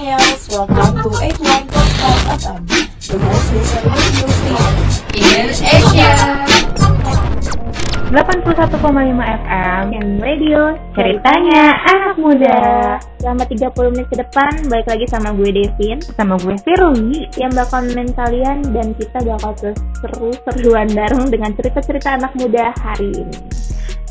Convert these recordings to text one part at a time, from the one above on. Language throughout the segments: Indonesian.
millennials, welcome to 81.5 FM, the most listened radio station in Asia. 81,5 FM yang radio ceritanya anak muda. Selama 30 menit ke depan, balik lagi sama gue Devin. Sama gue Firly. Yang bakal nemenin kalian dan kita bakal terus seru-seruan bareng dengan cerita-cerita anak muda hari ini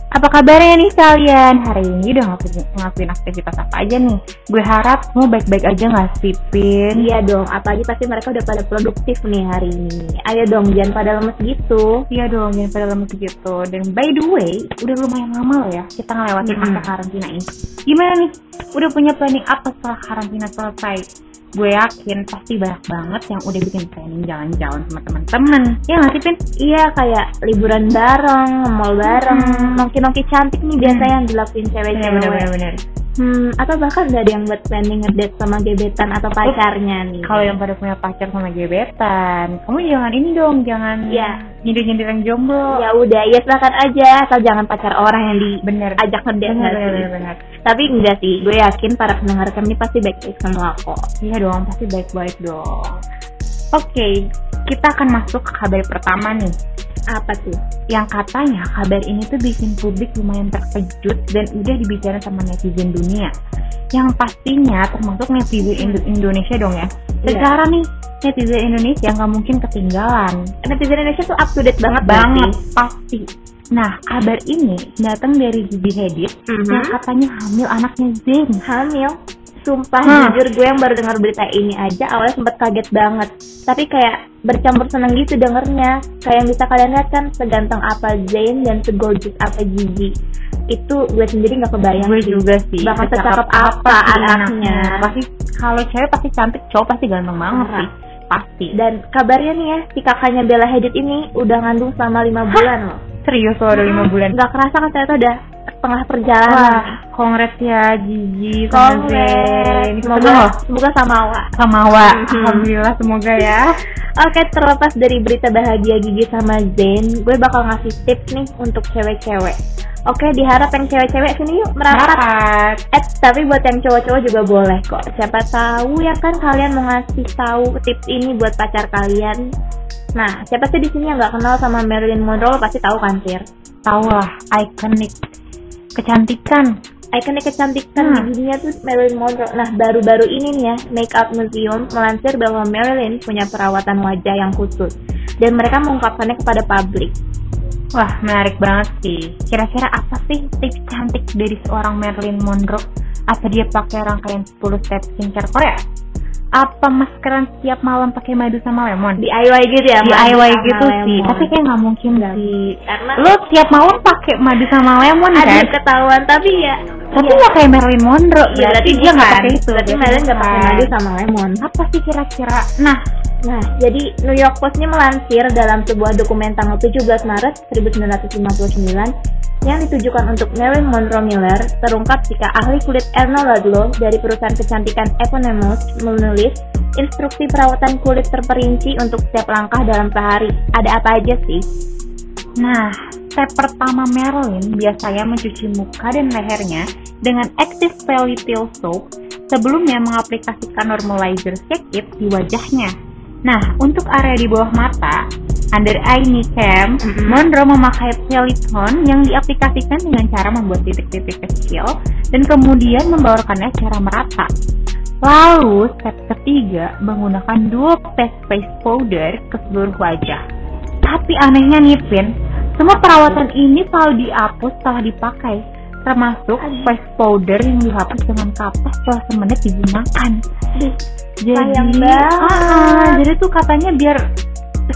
apa kabarnya nih kalian hari ini udah ngelakuin, ngelakuin aktivitas apa aja nih gue harap semua baik-baik aja nggak sih Pin Iya dong, apalagi pasti mereka udah pada produktif nih hari ini Ayo dong, jangan pada lemes gitu Iya dong, jangan pada lemes gitu. Dan by the way, udah lumayan lama loh ya kita ngelewatin Mm-mm. masa karantina ini. Gimana nih? Udah punya planning apa setelah karantina selesai? Gue yakin pasti banyak banget yang udah bikin planning jalan-jalan sama teman-teman. Ya nggak sih, Pin? Iya kayak liburan bareng, mall bareng, Hmm. nongki-nongki cantik nih biasanya yang dilakuin Bener, cewek-cewek bener, bener, bener. Hmm, atau bahkan udah ada yang buat planning ngedate sama gebetan atau pacarnya nih Kalau yang pada punya pacar sama gebetan, kamu jangan ini dong, jangan Iya. nyindir-nyindir yang jomblo. Ya udah, ya silakan aja asal jangan pacar orang yang bener. diajak ngedate Bener, bener, bener, bener. Tapi enggak sih, gue yakin para pendengar kami pasti baik-baik semua kok. Iya dong, pasti baik-baik dong. Oke, kita akan masuk ke kabar pertama nih. Apa tuh? Yang katanya kabar ini tuh bikin publik lumayan terkejut dan udah dibicarain sama netizen dunia. Yang pastinya termasuk netizen Indo- Indonesia dong ya. Iya. Secara nih, netizen Indonesia nggak mungkin ketinggalan. Netizen Indonesia tuh up to date banget Banget, berarti. pasti. Nah, kabar ini datang dari Gigi Hadid Mhm. yang katanya hamil anaknya Zayn. Hamil. Sumpah, Hah. jujur gue yang baru dengar berita ini aja awalnya sempet kaget banget. Tapi kayak bercampur seneng gitu dengernya. Kayak yang bisa kalian lihat kan seganteng apa Zayn dan segorgeous apa Gigi. Itu gue sendiri nggak kebayang gue sih. juga sih Bakal secakep apa anaknya. pasti kalau cewek pasti cantik cowok pasti ganteng banget Parah. sih pasti Dan kabarnya nih ya, si kakaknya Bella Hadid ini udah ngandung selama lima bulan loh. serius loh udah lima bulan Gak kerasa kan ternyata udah setengah perjalanan. wah kongres ya Gigi sama Kongres. Semoga, semoga sama Wa. sama Wa Mhm. alhamdulillah semoga ya Oke, terlepas dari berita bahagia Gigi sama Zayn, gue bakal ngasih tips nih untuk cewek-cewek. Oke, diharap yang cewek-cewek sini yuk merapat. Rapat. Eh, tapi buat yang cowok-cowok juga boleh kok. Siapa tahu ya kan kalian mau ngasih tahu tips ini buat pacar kalian. Nah, siapa sih di sini yang nggak kenal sama Marilyn Monroe? Pasti tahu kan, Fir? tahu lah ikonik kecantikan Ikonik kecantikan Hmm. di dunia tuh Marilyn Monroe. Nah, baru-baru ini nih ya, Makeup Museum melansir bahwa Marilyn punya perawatan wajah yang khusus. Dan mereka mengungkapkannya kepada publik. Wah, menarik banget sih. Kira-kira apa sih tips cantik dari seorang Marilyn Monroe? Apa dia pakai rangkaian 10 step skincare Korea? Apa maskeran setiap malam pakai madu sama lemon? DIY gitu ya? DIY madu sama gitu sih. lemon. Tapi kayak nggak mungkin Nggak. sih. Karena Lo tiap malam pakai madu sama lemon ada kan? ketahuan, tapi ya... Tapi nggak kayak Marilyn Monroe. Iya, berarti bukan. dia nggak pakai itu. Berarti Berarti Marilyn nggak pakai madu sama lemon. Apa sih kira-kira? Nah, Nah, jadi New York Post ini melansir dalam sebuah dokumen tanggal 17 Maret 1959 yang ditujukan untuk Marilyn Monroe Miller terungkap jika ahli kulit Erno Ludlow dari perusahaan kecantikan Eponymous menulis instruksi perawatan kulit terperinci untuk setiap langkah dalam sehari. Ada apa aja sih? Nah, step pertama Marilyn biasanya mencuci muka dan lehernya dengan Active Pale Soap sebelumnya mengaplikasikan normalizer shake it di wajahnya. Nah, untuk area di bawah mata, under eye kneecap, Mhm. Monroe memakai Peloton yang diaplikasikan dengan cara membuat titik-titik kecil dan kemudian membaurkannya secara merata. Lalu, step ketiga, menggunakan dua test face powder ke seluruh wajah. Tapi anehnya nih, Pin, semua perawatan ini selalu dihapus setelah dipakai, termasuk face powder yang dihapus dengan kapas setelah semenit digunakan. Jadi, banget. Ah, jadi tuh katanya biar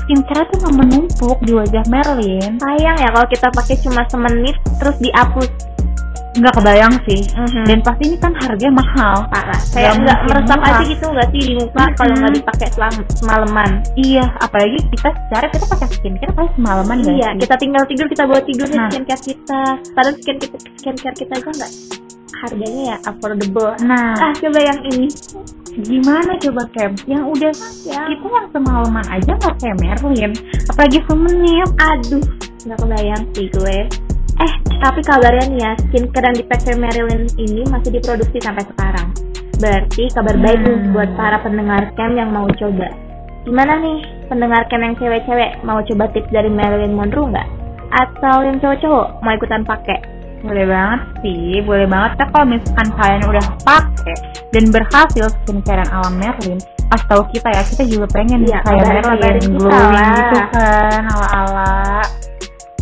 skincare tuh nggak menumpuk di wajah Marilyn. Sayang ya kalau kita pakai cuma semenit terus dihapus. Nggak kebayang sih. Mhm. Dan pasti ini kan harganya mahal. parah kayak Nggak meresap aja gitu nggak sih di muka Mhm. kalau nggak dipakai selam- semalaman Iya, apalagi kita secara kita pakai skincare paling semalaman iya sih? kita tinggal tidur kita bawa tidur Nah. skincare kita padahal skin kita skincare kita aja nggak harganya ya affordable Nah, ah coba yang ini gimana coba Kem? Yang udah ya kita yang semalaman aja nggak kayak Marilyn, apalagi semenit. aduh nggak kebayang sih gue eh tapi kabarnya nih ya skincare yang dipakai Marilyn ini masih diproduksi sampai sekarang Berarti kabar baik nih Hmm. buat para pendengar camp yang mau coba. Gimana nih pendengar camp yang cewek-cewek mau coba tips dari Marilyn Monroe nggak? Atau yang cowok-cowok mau ikutan pakai? Boleh banget sih, boleh banget ya kalau misalkan kalian udah pakai dan berhasil skincare ala Merlin, pas tahu kita ya, kita juga pengen Iya, kayak Merlin, kita glowing gitu kan, ala-ala.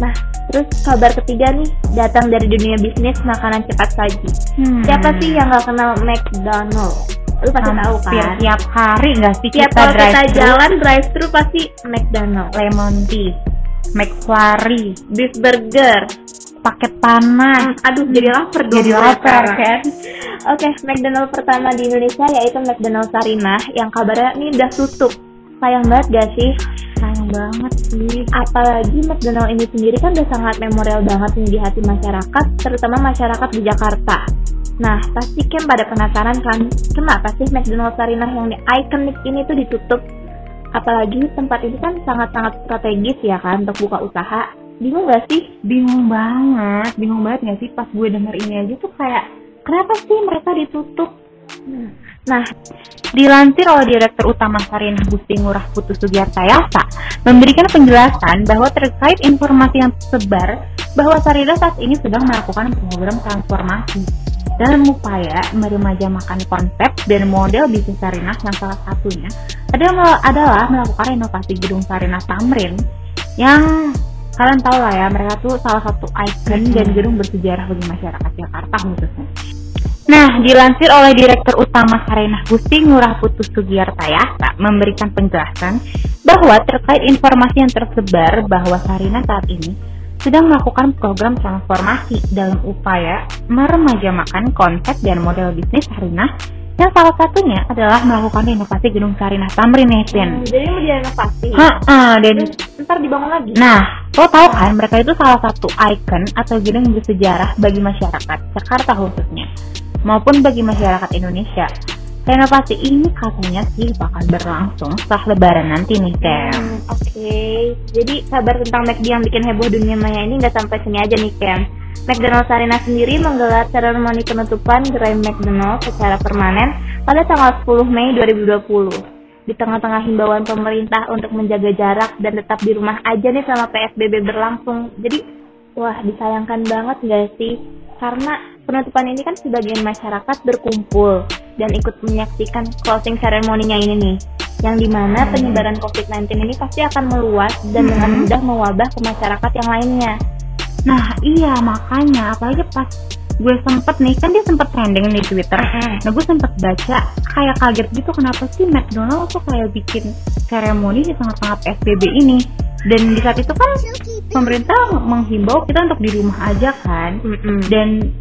Nah, terus kabar ketiga nih datang dari dunia bisnis makanan cepat saji. Hmm. Siapa sih yang nggak kenal McDonald? Lu pasti tahu kan? tiap hari nggak sih Tiap kita kalau kita drive jalan drive thru pasti McDonald. lemon tea, McFlurry, Beef burger. paket panas, Aduh, jadi lapar dong. jadi lapar kan? Oke, McDonald pertama di Indonesia yaitu McDonald Sarinah yang kabarnya ini udah tutup. Sayang banget gak sih? Banget sih. Apalagi McDonald ini sendiri kan udah sangat memorial banget nih di hati masyarakat, terutama masyarakat di Jakarta. Nah, pasti kan pada penasaran kan, kenapa sih McDonald Sarinah yang ikonik ini tuh ditutup? Apalagi tempat ini kan sangat-sangat strategis ya kan untuk buka usaha. Bingung gak sih? Bingung banget, bingung banget nggak sih pas gue denger ini aja tuh kayak kenapa sih mereka ditutup? Nah, Dilansir oleh Direktur Utama Sarinah Gusti Ngurah Putu Sugiarta Yasa, memberikan penjelasan bahwa terkait informasi yang tersebar bahwa Sarinah saat ini sedang melakukan program transformasi dalam upaya meremajakan konsep dan model bisnis Sarinah yang salah satunya adalah, adalah melakukan renovasi gedung Sarinah Tamrin yang kalian tahu lah ya mereka tuh salah satu ikon dan gedung bersejarah bagi masyarakat Jakarta khususnya. Nah, dilansir oleh Direktur Utama Sarinah Gusti Ngurah Putu Sugiarta Yasa memberikan penjelasan bahwa terkait informasi yang tersebar bahwa Sarinah saat ini sedang melakukan program transformasi dalam upaya meremajamakan konsep dan model bisnis Sarinah yang salah satunya adalah melakukan renovasi gedung Sarinah Tamrin nih, Pin. hmm, jadi mau direnovasi. Ha-ha, dan ntar dibangun lagi. Nah, lo tau kan mereka itu salah satu ikon atau gedung bersejarah bagi masyarakat Jakarta khususnya maupun bagi masyarakat Indonesia. Renovasi ini katanya sih bakal berlangsung setelah lebaran nanti nih, Kem. Hmm, Oke, jadi kabar tentang McD yang bikin heboh dunia maya ini nggak sampai sini aja nih Ken. McDonald Sarina sendiri menggelar seremoni penutupan gerai McDonald secara permanen pada tanggal 10 Mei 2020. Di tengah-tengah himbauan pemerintah untuk menjaga jarak dan tetap di rumah aja nih selama PSBB berlangsung. Jadi, wah disayangkan banget nggak sih? Karena penutupan ini kan sebagian masyarakat berkumpul dan ikut menyaksikan closing ceremony-nya ini nih yang di mana penyebaran COVID-19 ini pasti akan meluas dan dengan Hmm. mudah mewabah ke masyarakat yang lainnya. Nah, iya makanya apalagi pas gue sempet nih kan dia sempet trending di Twitter. Nah, gue sempet baca kayak kaget gitu kenapa sih McDonald tuh kayak bikin seremoni di tengah-tengah PSBB ini. Dan di saat itu kan pemerintah menghimbau kita untuk di rumah aja kan. Dan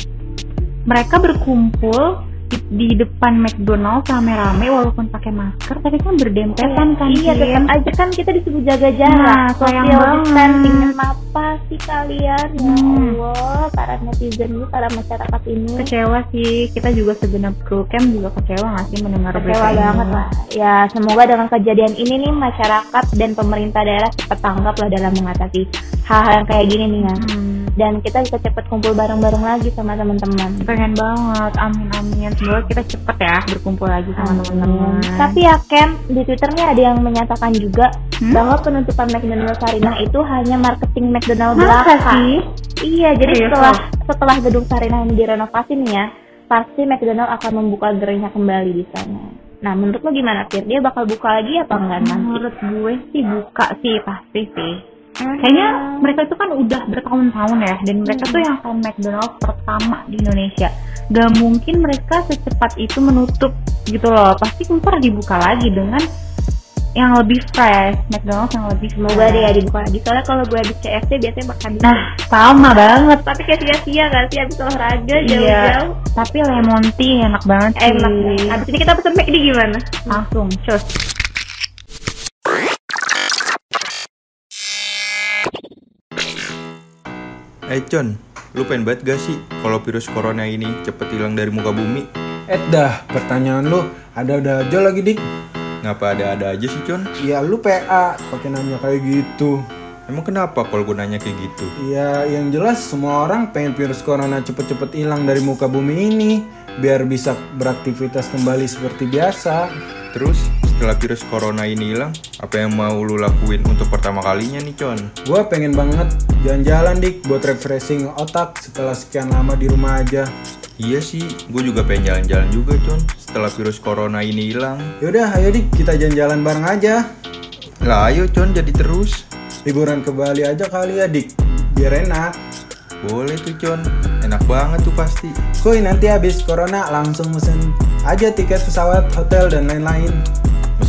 mereka berkumpul di, di depan McDonald rame-rame walaupun pakai masker tapi kan berdempetan kan iya, tetap aja kan kita disuruh jaga Nah, jarak, sayang social banget. distancing. Apa sih kalian? Ya Hmm. Allah, para netizen ini, para masyarakat ini. kecewa sih kita juga segenap kru camp juga kecewa nggak sih mendengar Kecewa berita ini? banget lah. Ya, semoga dengan kejadian ini nih masyarakat dan pemerintah daerah cepat tanggap lah dalam mengatasi hal-hal yang kayak gini nih ya. Hmm, Dan kita bisa cepat kumpul bareng-bareng lagi sama teman-teman. pengen banget amin amin semoga kita cepet ya berkumpul lagi sama teman-teman Tapi ya Ken, di Twitter nih ada yang menyatakan juga Hmm? bahwa penutupan McDonald Sarinah itu hanya marketing McDonald Masa belaka. sih Iya, jadi Serius, setelah setelah gedung Sarinah ini direnovasi nih ya, pasti McDonald akan membuka gerainya kembali di sana. Nah, menurut lo gimana, Fir? Dia bakal buka lagi apa enggak nanti? menurut gue sih buka sih pasti sih Hmm. Kayaknya mereka itu kan udah bertahun-tahun ya dan mereka tuh yang kayak McDonald pertama di Indonesia gak mungkin mereka secepat itu menutup gitu loh pasti ntar dibuka lagi dengan yang lebih fresh McDonald yang lebih Semoga fresh. dia dibuka lagi. Soalnya kalau gue habis CFC biasanya makan nah sama banget tapi kayak sia-sia gak sih habis olahraga iya jauh-jauh? tapi lemon tea enak banget sih Enak. Habis ini kita pesen McD gimana? langsung cus Eh Con, lu pengen banget gak sih kalau virus corona ini cepet hilang dari muka bumi? Eh dah, pertanyaan lu ada-ada aja lagi dik. Ngapa ada-ada aja sih Con? Ya lu PA pakai nanya kayak gitu. Emang kenapa kalau gue nanya kayak gitu? Ya yang jelas semua orang pengen virus corona cepet-cepet hilang dari muka bumi ini. biar bisa beraktivitas kembali seperti biasa. Terus setelah virus corona ini hilang, apa yang mau lu lakuin untuk pertama kalinya nih Con? Gue pengen banget jalan-jalan dik buat refreshing otak setelah sekian lama di rumah aja. Iya sih, gue juga pengen jalan-jalan juga Con setelah virus corona ini hilang. Yaudah, ayo dik kita jalan-jalan bareng aja. Lah ayo Con jadi terus. Liburan ke Bali aja kali ya dik, biar enak. Boleh tuh Con, enak banget tuh pasti. Kuy nanti habis corona langsung mesen aja tiket pesawat, hotel dan lain-lain.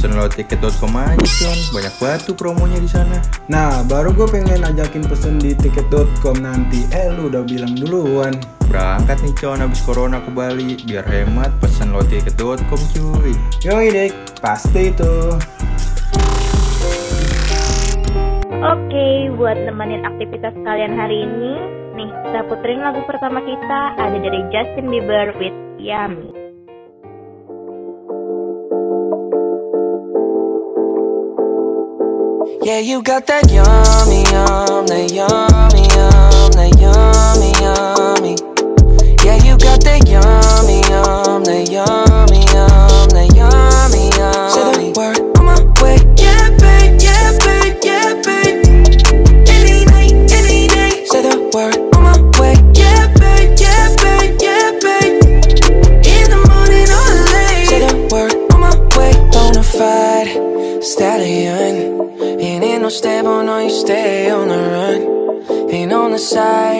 Mesen lo tiket.com aja Con, banyak banget tuh promonya di sana. Nah, baru gue pengen ajakin pesen di tiket.com nanti. Eh, lu udah bilang duluan. Berangkat nih Con habis corona ke Bali, biar hemat pesen lo tiket.com cuy. Yoi dik, pasti itu. Oke, buat nemenin aktivitas kalian hari ini, nih kita puterin lagu pertama kita ada dari Justin Bieber with Yummy. Yeah, you got that yummy, yum, that yummy, yum, that yummy, yummy. Yeah, you got that yummy, yum, that yummy,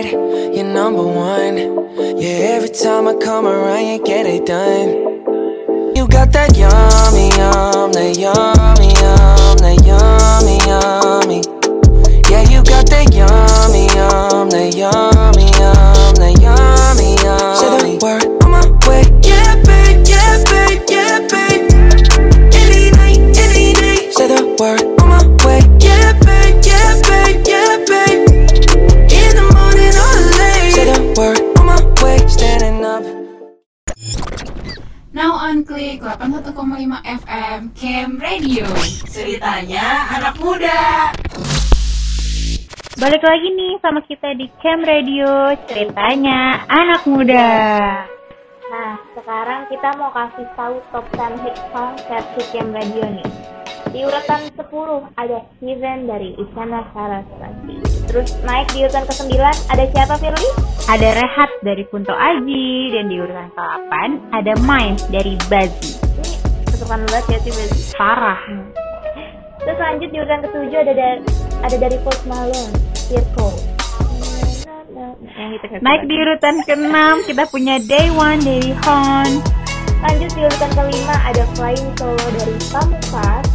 side, you're number one. Yeah, every time I come around, you get it done. You got that yummy, yum, that yummy, yum, that yummy, yummy. Yeah, you got that yummy, yum, that yummy, 101,5 FM Camp Radio. Ceritanya anak muda. Balik lagi nih sama kita di Camp Radio Ceritanya anak muda. Nah sekarang kita mau kasih tahu top 10 hit song versi Camp Radio nih. Di urutan 10 ada Season dari Isana Saraswati Terus naik di urutan ke-9 ada siapa Firly? Ada Rehat dari Kunto Aji dan di urutan ke-8 ada Miles dari Bazi. Ini kesukaan banget ya sih Bezi. Parah. Terus lanjut di urutan ke-7 ada dari ada dari Post Malone, kan. Naik di urutan ke-6 kita punya Day One dari Hon. Lanjut di urutan kelima ada Flying Solo dari Pamungkas.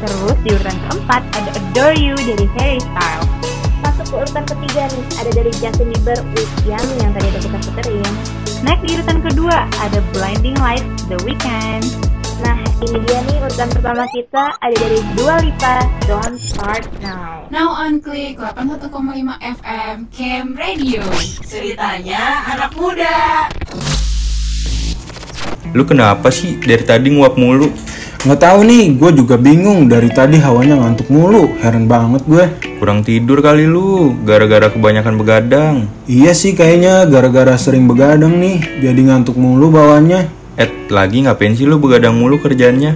Terus di urutan keempat ada Adore You dari Harry Styles. Masuk ke urutan ketiga nih ada dari Justin Bieber with Yummy yang tadi udah kita puterin. Naik di urutan kedua ada Blinding Lights The Weeknd. Nah ini dia nih urutan pertama kita ada dari Dua Lipa Don't Start Now. Now on Klik 81,5 FM Cam Radio. Ceritanya anak muda. Lu kenapa sih dari tadi nguap mulu? Nggak tahu nih, gue juga bingung dari tadi hawanya ngantuk mulu. Heran banget gue. Kurang tidur kali lu, gara-gara kebanyakan begadang. Iya sih kayaknya gara-gara sering begadang nih, jadi ngantuk mulu bawaannya. Eh, lagi ngapain sih lu begadang mulu kerjanya?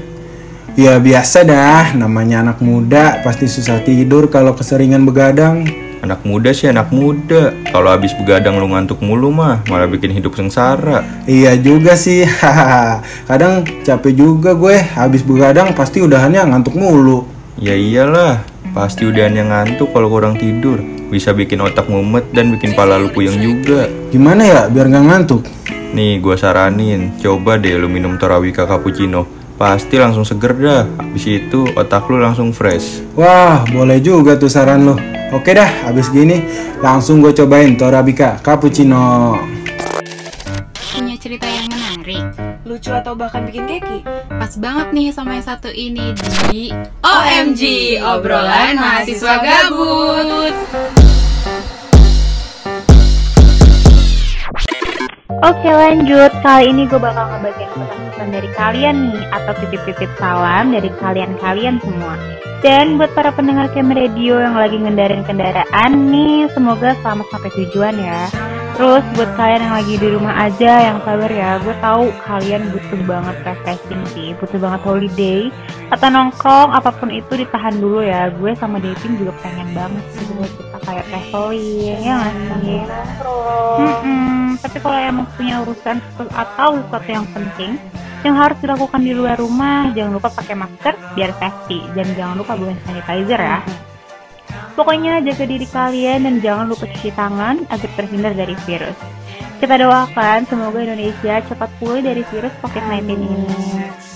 Ya biasa dah, namanya anak muda pasti susah tidur kalau keseringan begadang. Anak muda sih anak muda. Kalau habis begadang lu ngantuk mulu mah, malah bikin hidup sengsara. Iya juga sih. Kadang capek juga gue, habis begadang pasti udahannya ngantuk mulu. Ya iyalah, pasti udahannya ngantuk kalau kurang tidur. Bisa bikin otak mumet dan bikin pala lu puyeng juga. Gimana ya biar nggak ngantuk? Nih, gua saranin, coba deh lu minum Torawika Cappuccino. Pasti langsung seger dah. Habis itu otak lu langsung fresh. Wah, boleh juga tuh saran lo. Oke dah, habis gini langsung gue cobain Torabika Cappuccino. Punya cerita yang menarik. lucu atau bahkan bikin keki. Pas banget nih sama yang satu ini di OMG obrolan mahasiswa gabut. Oke lanjut, kali ini gue bakal ngebagiin pesan-pesan dari kalian nih Atau titip-titip salam dari kalian-kalian semua Dan buat para pendengar Cam Radio yang lagi ngendarin kendaraan nih Semoga selamat sampai tujuan ya Terus buat kalian yang lagi di rumah aja yang sabar ya, gue tahu kalian butuh banget refreshing sih, butuh banget holiday atau nongkrong apa pun itu ditahan dulu ya. Gue sama Devin juga pengen banget sih buat kita kayak traveling ya nggak sih? Mm-mm. Tapi kalau emang punya urusan atau sesuatu yang penting yang harus dilakukan di luar rumah, jangan lupa pakai masker biar safety dan jangan lupa bawa sanitizer ya. Pokoknya jaga diri kalian dan jangan lupa cuci tangan agar terhindar dari virus. Kita doakan semoga Indonesia cepat pulih dari virus COVID-19 ini.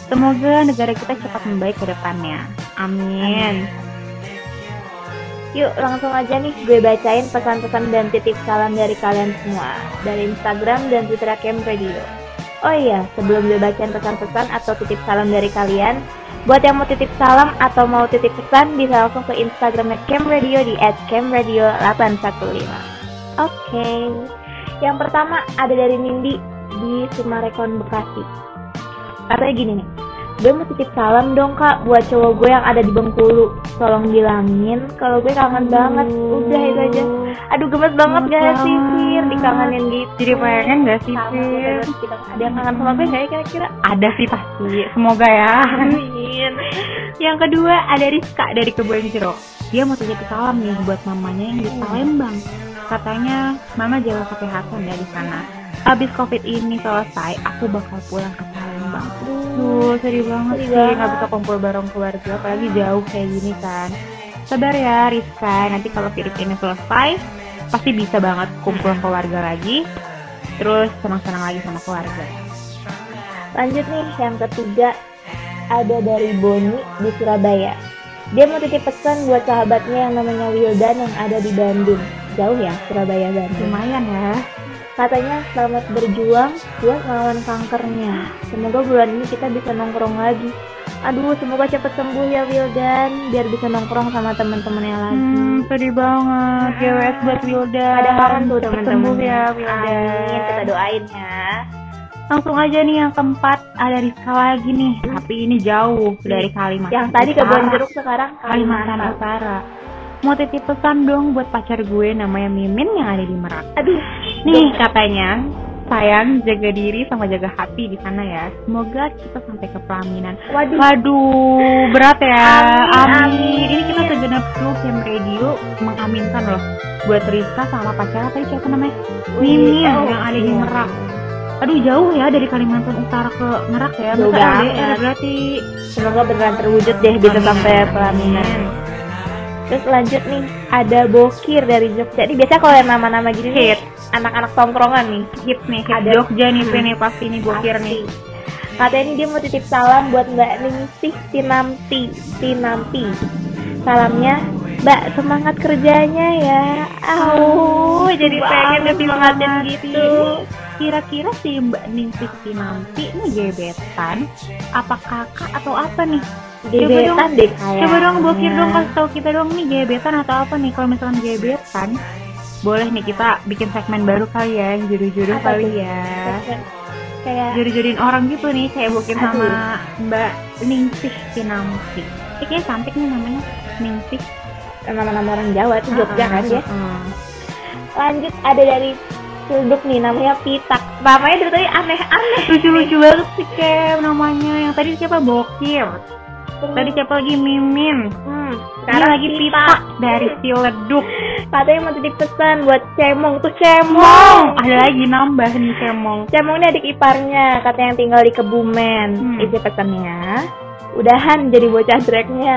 Semoga negara kita cepat membaik ke depannya. Amin. Yuk langsung aja nih gue bacain pesan-pesan dan titip salam dari kalian semua dari Instagram dan Twitter Camp Radio. Oh iya, sebelum gue bacain pesan-pesan atau titip salam dari kalian, buat yang mau titip salam atau mau titip pesan bisa langsung ke Instagramnya Camp Radio di @camradio815. Oke, yang pertama ada dari Nindi di Sumarekon Bekasi. Katanya gini nih, gue mau titip salam dong kak buat cowok gue yang ada di Bengkulu. Tolong bilangin kalau gue kangen banget. Udah itu aja. Aduh gemes banget Gemes gak sih banget. Fir dikangenin gitu. Jadi pengen gak sih, Fir? Ada yang kangen sama gue gak ya kira-kira? Ada sih pasti, semoga ya. Amin. Yang kedua ada Rizka dari Kebun Jeruk. Dia mau titip salam nih buat mamanya yang di Palembang. Katanya mama jaga kesehatan dari sana. Abis covid ini selesai, aku bakal pulang ke Palembang. Duh, sedih banget Sedih sih nggak bisa kumpul bareng keluarga, apalagi jauh kayak gini kan. Sabar ya Rizka, nanti kalau virus ini selesai, pasti bisa banget kumpul keluarga lagi. Terus senang-senang lagi sama keluarga. Lanjut nih yang ketiga ada dari Boni di Surabaya. Dia mau titip pesan buat sahabatnya yang namanya Wildan yang ada di Bandung. Jauh ya Surabaya Bandung. Lumayan ya. Katanya selamat berjuang buat melawan kankernya. Semoga bulan ini kita bisa nongkrong lagi. Aduh, semoga cepet sembuh ya Wildan, biar bisa nongkrong sama teman-temannya lagi. Hmm, sedih banget. GWS buat Wilda. Ada kangen tuh teman-teman. sembuh ya Wilda. Amin, kita doain ya. Langsung aja nih yang keempat ada Rizka lagi nih. Tapi ini jauh dari Kalimantan. Yang tadi ke Utara. Bon Jeruk sekarang Kalimantan Utara. Mau titip pesan dong buat pacar gue namanya Mimin yang ada di Merak. Aduh, Nih katanya, sayang jaga diri sama jaga hati di sana ya. Semoga kita sampai ke pelaminan. waduh. Waduh, berat ya. Amin, Amin. amin. Ini kita segenap kru Camp Radio mengaminkan loh buat Rizka sama pacarnya tadi siapa namanya? Mimin Oh, yang ada di iya. Merak. Aduh jauh ya dari Kalimantan Utara ke Merak ya. Jauh banget. Berarti. Semoga beneran terwujud deh bisa sampai pelaminan. Terus lanjut nih, ada Bokir dari Jogja. Ini biasanya kalau yang nama-nama gini nih, anak-anak tongkrongan nih. Hit nih, hit Ada- Jogja nih, Hmm. Vini pasti nih bokir nih. Katanya ini dia mau titip salam buat Mbak Ningsih Tinampi. Tinampi. Salamnya, Mbak semangat kerjanya ya. Au, jadi pengen disemangatin banget gitu. Kira-kira si Mbak Ningsih si nanti ini gebetan apa kakak atau apa nih? Gebetan deh kayaknya. Coba dong bokir dong kasih tahu kita dong nih gebetan atau apa nih? Kalau misalkan gebetan, boleh nih kita bikin segmen baru kali ya, jodoh-jodoh Apa kali ya. Kayak Jodoh-jodohin orang gitu nih, kayak bokir Aduh. sama Mbak Ningsih Kinampi. Eh, kayaknya cantik nih namanya, Ningsih. nama-nama orang Jawa tuh Jogja Ah, kan ya. ah. Lanjut ada dari Cilduk nih namanya Pitak. Namanya dari tadi aneh-aneh. Lucu-lucu banget sih Kem namanya. Yang tadi siapa Bokir. Tadi siapa lagi Mimin. Hmm, Sekarang lagi Pita dari Ciledug. Katanya mau titip pesan buat Cemong tuh Cemong. Ada lagi nambah nih Cemong. Cemong ini adik iparnya, katanya yang tinggal di Kebumen. Hmm. Isi pesannya, udahan jadi bocah dreknya.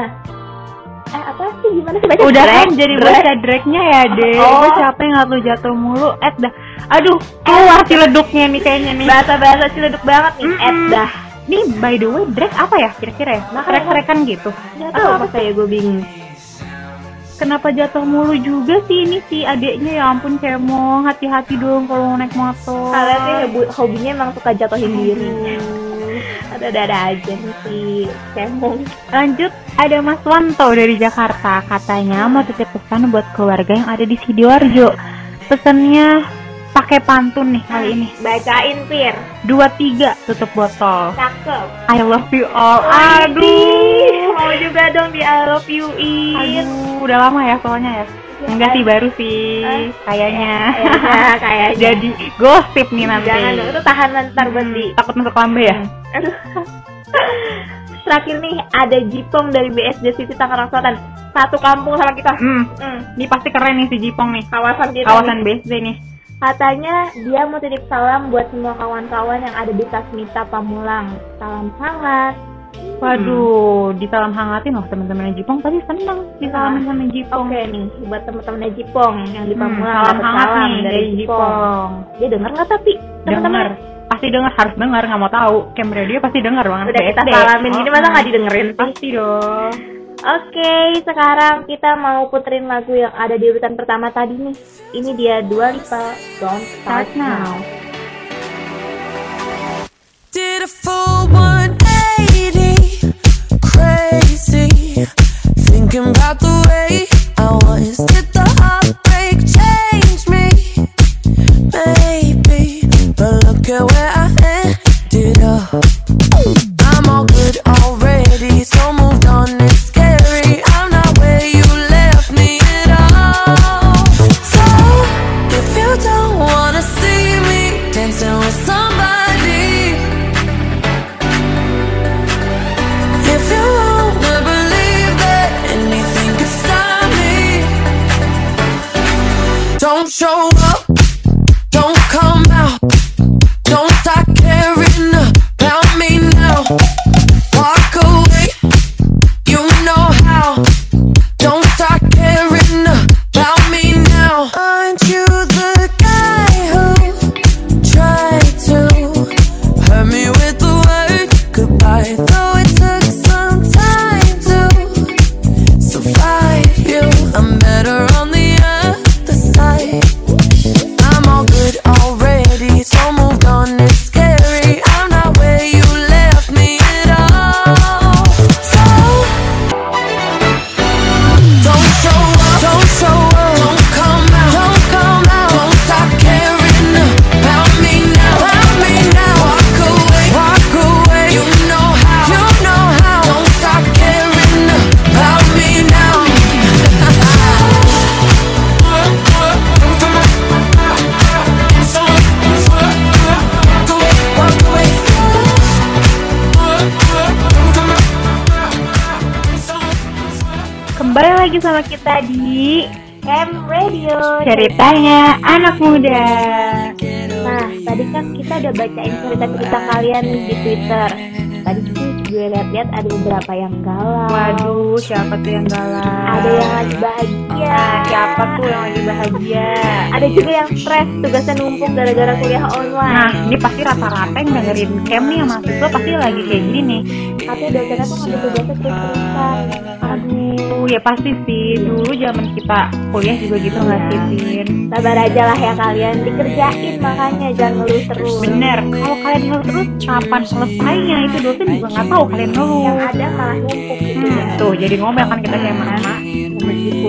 Eh apa sih gimana sih baca Udah drag? jadi Drag. baca dreknya ya deh. Oh. Gue capek ngeliat lu jatuh mulu. Eh dah. Aduh, keluar Ciledugnya nih kayaknya nih. Bahasa-bahasa ciledug banget nih, Mm-mm. Ed dah. Nih by the way, drag apa ya kira-kira ya? Makanya- Trek-trekan gitu. Atau tahu apa saya gue bingung. Kenapa jatuh mulu juga sih ini si adeknya ya ampun cemong hati-hati dong kalau naik motor. Kalian sih hobi- hobinya emang suka jatuhin diri. Ada-ada aja nih si Cemong. Lanjut ada Mas Wanto dari Jakarta katanya mau titip pesan buat keluarga yang ada di Sidoarjo. Pesannya pakai pantun nih kali ini. Bacain, Fir. Dua tiga tutup botol. Cakep. I love you all. Aduh, Aduh. mau juga dong di I love you in. Aduh, udah lama ya soalnya ya. Enggak sih baru sih Eh, kayaknya. Kayaknya, kayaknya. Jadi gosip nih nanti. Jangan dong, itu tahan ntar Hmm, di takut masuk lambe ya? Aduh. Terakhir nih ada Jipong dari BSD City Tangerang Selatan. Satu kampung sama kita. Hmm, Hmm, ini pasti keren nih si Jipong nih. kawasan kita. Kawasan nih. BSD nih. Katanya dia mau titip salam buat semua kawan-kawan yang ada di Tasmita Pamulang. Salam hangat. Waduh, disalam hangatin loh teman-teman Jipong tadi seneng disalamin sama Jipong. Oke nih, buat teman-teman Jipong yang di Hmm, Pamulang salam dapat hangat salam nih dari Jipong. Dia denger nggak tapi teman-teman? Dengar. Pasti dengar, harus dengar, nggak mau tahu. Camera dia pasti dengar banget. Udah kita salamin gini Oh, masa oh. nggak didengerin? Pasti dong. Oke, sekarang kita mau puterin lagu yang ada di urutan pertama tadi nih. Ini dia Dua Lipa, Don't Start Now. Did a full 180, crazy. Thinking about the way I was. Kembali lagi sama kita di Ham Radio. ceritanya anak muda. Nah, tadi kan kita udah bacain cerita-cerita kalian di Twitter. Tadi sih gue lihat-lihat ada beberapa yang galau. Waduh, siapa tuh yang galau? Ada yang lagi bahagia. Nah, siapa tuh yang lagi bahagia? Ada juga yang stres tugasnya numpuk gara-gara kuliah online. Nah, ini pasti rata-rata yang dengerin camp nih yang mahasiswa pasti lagi kayak gini nih. Tapi dosennya tuh ngambil tugasnya terus-terusan. Aduh, ya pasti sih. Dulu zaman kita kuliah juga gitu nggak sih, Vin? Sabar aja lah ya kalian, dikerjain makanya jangan ngeluh terus. Bener, kalau kalian ngeluh terus, kapan selesainya? Itu dosen juga nggak tahu kalian ngeluh. Yang ada malah numpuk gitu Hmm, ya. tuh, jadi ngomel kan kita kayak mana?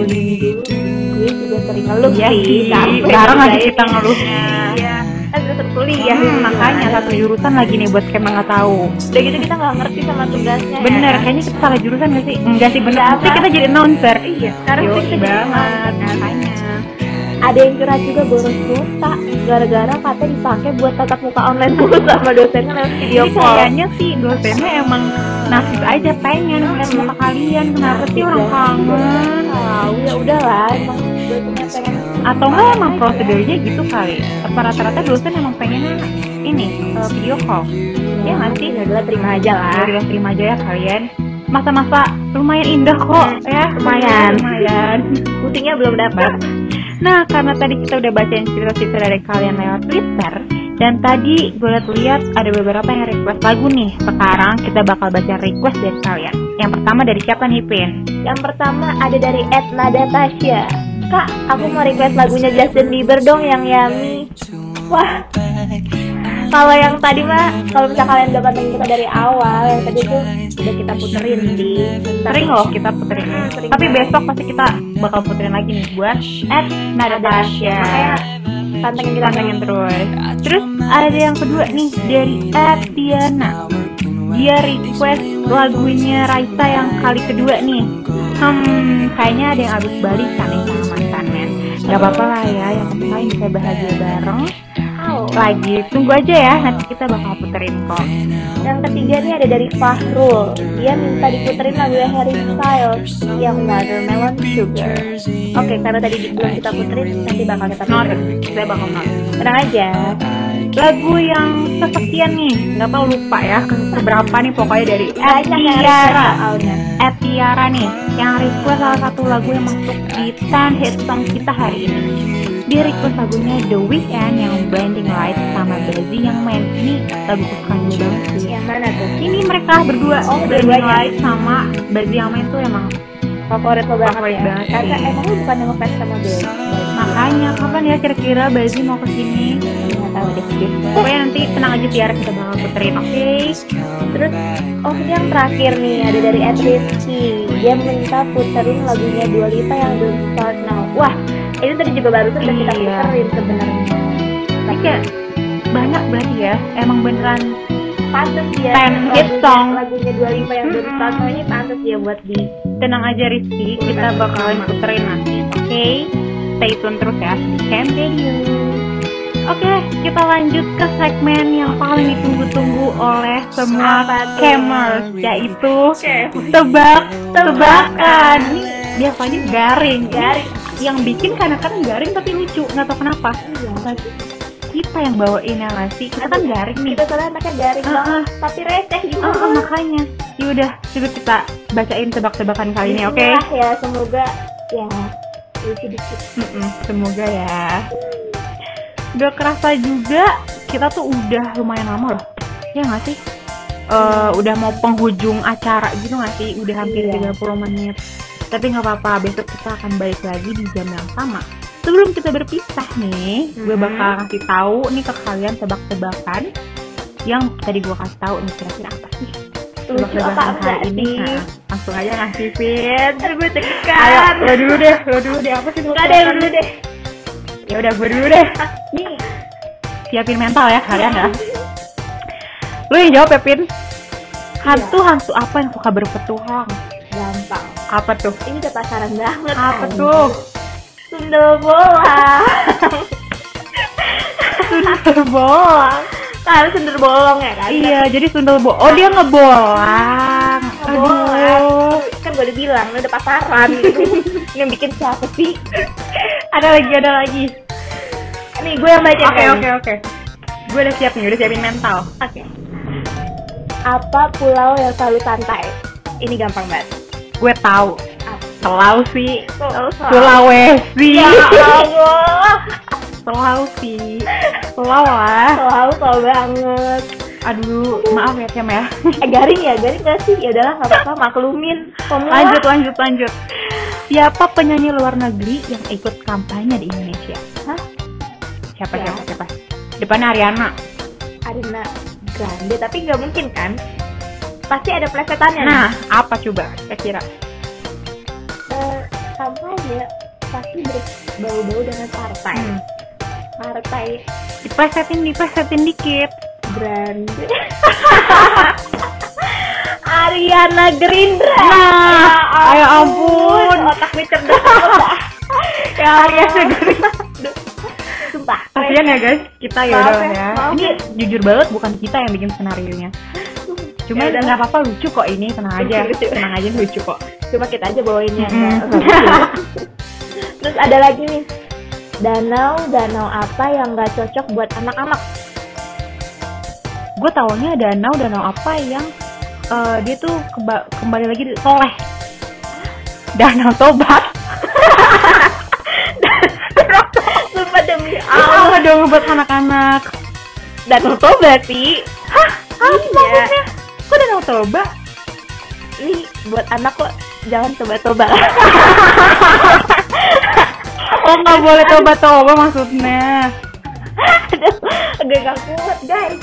Gue juga sering ngeluh Iya sih. sekarang lagi kita ngeluhnya. Iya, kan udah kuliah. Hmm, makanya satu jurusan lagi nih buat kayak nggak tahu. Udah gitu kita nggak ngerti sama tugasnya. ya Bener, kan? kayaknya kita salah jurusan gak sih? Enggak sih, bener. Pasti apa. kita jadi announcer. Iya, sekarang Yoi kita jadi makanya. Ada yang curhat juga boros pulsa gara-gara kata dipakai buat tatap muka online dulu sama dosennya lewat video call. kayaknya sih dosennya emang nasib aja pengen ngeliat muka kalian. Kenapa sih orang kangen? Tahu ya udahlah, emang dosennya pengen Atau enggak emang prosedurnya gitu kali? Apa rata-rata dosen emang pengennya ini eh, video call? Ya nggak sih? ya udahlah terima aja lah. Ya udah terima aja ya kalian. Masa-masa lumayan indah kok ya. Lumayan. Lumayan. Pusingnya belum dapat. Nah, karena tadi kita udah bacain cerita-cerita dari kalian lewat Twitter, dan tadi gue liat-liat ada beberapa yang request lagu nih. Sekarang kita bakal baca request dari kalian. Yang pertama dari siapa nih, Pin? Yang pertama ada dari Edna Datasha. Kak, aku mau request lagunya Justin Bieber dong yang Yummy. Wah, kalau yang tadi mah, kalau misalnya kalian udah pantengin kita dari awal, yang tadi tuh udah kita puterin di Sering loh kita puterin. sering Tapi banget. besok pasti kita bakal puterin lagi nih buat at Nadasha. Makanya pantengin kita Pantengin terus. Terus ada yang kedua nih dari at Diana. Dia request lagunya Raisa yang kali kedua nih. Hmm, kayaknya ada yang habis balikan nih sama mantannya. Gak apa-apa lah ya, yang penting bisa bahagia bareng. Lagi, tunggu aja ya, nanti kita bakal puterin kok. Yang ketiga nih ada dari Fahrul. Dia minta diputerin lagu Harry Styles yang Watermelon Sugar. Oke, karena tadi belum kita puterin, nanti bakal kita puterin. saya bakal not. Tenang aja. Lagu yang kesekian nih, nggak tahu lupa ya, keberapa nih pokoknya dari Etiara. Etiara nih, yang request salah satu lagu yang masuk di 10 hit song kita hari ini. Dia request lagunya The Weeknd yang Blinding Lights sama Bazi yang main ini lagu kesukaan gue banget sih. Yang mana tuh? Ini mereka berdua, Oh, Blinding dua-duanya. Lights sama Bazi yang main tuh emang Favorit lo banget Favorit ya? banget, Karena emang lu bukan yang ngefans sama Bel. makanya kapan ya kira-kira Bazi mau ke sini? Nggak tahu deh. Pokoknya nanti tenang aja Tiara kita bakal puterin, oke? Terus, oh ini yang terakhir nih ada dari Ed Rizky. Dia minta puterin lagunya Dua Lipa yang Don't Start Now. Wah, ini tadi juga baru udah kita Iya. puterin sebenarnya. Tapi kayak banyak berarti ya, emang beneran Pantes dia Ten hit lagunya- song. lagunya Dua Lipa yang Don't Start Now ini pantes dia buat di tenang aja Rizky, kita bakalan puterin nanti, oke? Stay tune terus ya di Radio. Oke, kita lanjut ke segmen yang paling ditunggu-tunggu oleh semua camers, yaitu tebak-tebakan. Biasanya garing, garing. Yang bikin karena kan garing tapi lucu, nggak tahu kenapa. Tapi kita yang bawain ya nggak sih? Kita kan garing nih. kita soalnya anaknya garing Ah, banget, tapi receh gitu. Ah, ah, makanya. Yaudah, coba kita bacain tebak-tebakan kali ini, oke? Bismillah ya, semoga ya lucu dikit. Mm-mm, semoga ya. Udah kerasa juga kita tuh udah lumayan lama loh. Ya nggak sih? Eh, udah mau penghujung acara gitu nggak sih? Udah hampir Iya. 30 menit. Tapi nggak apa-apa, besok kita akan balik lagi di jam yang sama. Sebelum kita berpisah nih, gue Mhm. bakal kasih tahu nih ke kalian tebak-tebakan yang tadi gue kasih tahu nih kira-kira apa sih? Tebak-tebakan hari ini. Nah, langsung aja ngasih Fit. Gue Ayo, tekan. lo dulu deh, lo dulu deh. Apa sih? Enggak deh, lu dulu deh. Ya udah, gue dulu deh. Nih, Siapin mental ya kalian ya. Lu yang jawab ya, Pin. Hantu-hantu apa yang suka berpetualang? gampang. Apa tuh? Ini udah pasaran banget. Apa kan? tuh? Sundel bolong. Sundel bolong. Kan sundel bolong ya kan? Iya, jadi sundel bo. Oh, dia ngebolang. Ngebolang. Aduh. Kan gue udah bilang, udah pasaran gitu. yang bikin siapa sih? Ada lagi, ada lagi. Nih, gue yang baca Oke, oke, oke. Gue udah siap nih, udah siapin mental. Oke. Apa pulau yang selalu santai? Ini gampang banget. Gue tahu. Sulawesi. Sulawesi. Ya Allah. Sulawesi. Pulau lah. Selalu tau banget. Aduh, maaf ya, Cem ya. Eh garing ya, garing gak sih? Ya udahlah, gak apa-apa, maklumin. Pemula. lanjut lanjut lanjut siapa penyanyi luar negeri yang ikut kampanye di Indonesia Hah? siapa Ya. siapa siapa depannya Ariana Arina Grande, tapi nggak mungkin kan? Pasti ada plesetannya. nah apa coba kira-kira Eh, kampanye pasti berbau-bau dengan partai. Hmm. Partai diplesetin diplesetin dikit Grande. Ariana Gerindra. Nah, ya ampun. Otak cerdas ya Ariana Grande Sumpah. kasian ya guys kita ya Maaf ya, ya maaf ini ya. jujur banget bukan kita yang bikin skenario nya cuma Ya nggak apa-apa lucu kok ini tenang aja Lucu, tenang aja lucu kok Cuma kita aja bawainnya. Enggak. Terus ada lagi nih. Danau, danau apa yang nggak cocok buat anak-anak? gue taunya danau danau apa yang eh, dia tuh keba- kembali lagi soleh danau tobat Sumpah demi dong buat anak-anak Danau Toba sih. hah apa Iya. maksudnya kok danau toba Ini buat anak kok jangan toba-toba. oh nggak boleh toba-toba maksudnya agak gak kuat guys.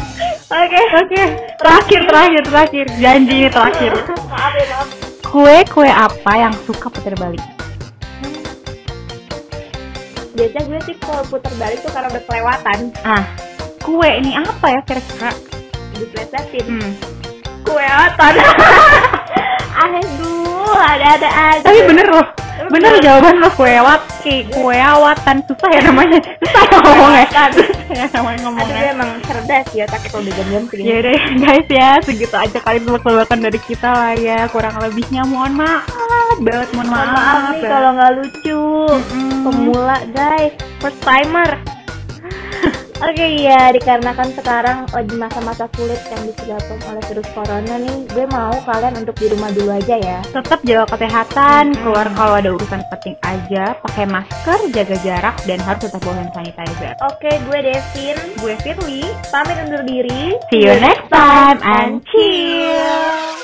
Oke. oke terakhir terakhir terakhir janji ini terakhir Maaf ya maaf. kue kue apa yang suka putar balik Biasanya gue sih kalau putar balik tuh karena udah kelewatan. ah kue ini apa ya kira-kira Diplesetin. hmm. Kue otot. Aduh, ada-ada aja. Tapi bener loh, bener jawaban lo kuewat, kuewatan susah ya namanya, susah ya ngomongnya, susah ya namanya Aduh, ngomongnya. dia emang cerdas ya, tapi kalau udah jam-jam segini. Ya udah guys ya, segitu aja kali tebak-tebakan dari kita lah ya. Kurang lebihnya mohon maaf banget, mohon Mohon maaf. maaf nih kalau nggak lucu. Pemula guys, first timer. Oke ya, dikarenakan sekarang lagi masa-masa sulit yang disebabkan oleh virus corona nih, gue mau kalian untuk di rumah dulu aja ya. Tetap jaga kesehatan, keluar kalau ada urusan penting aja, pakai masker, jaga jarak, dan harus tetap bawa hand sanitizer. Oke, gue Devin, Gue Firly, pamit undur diri. see you next time and chill.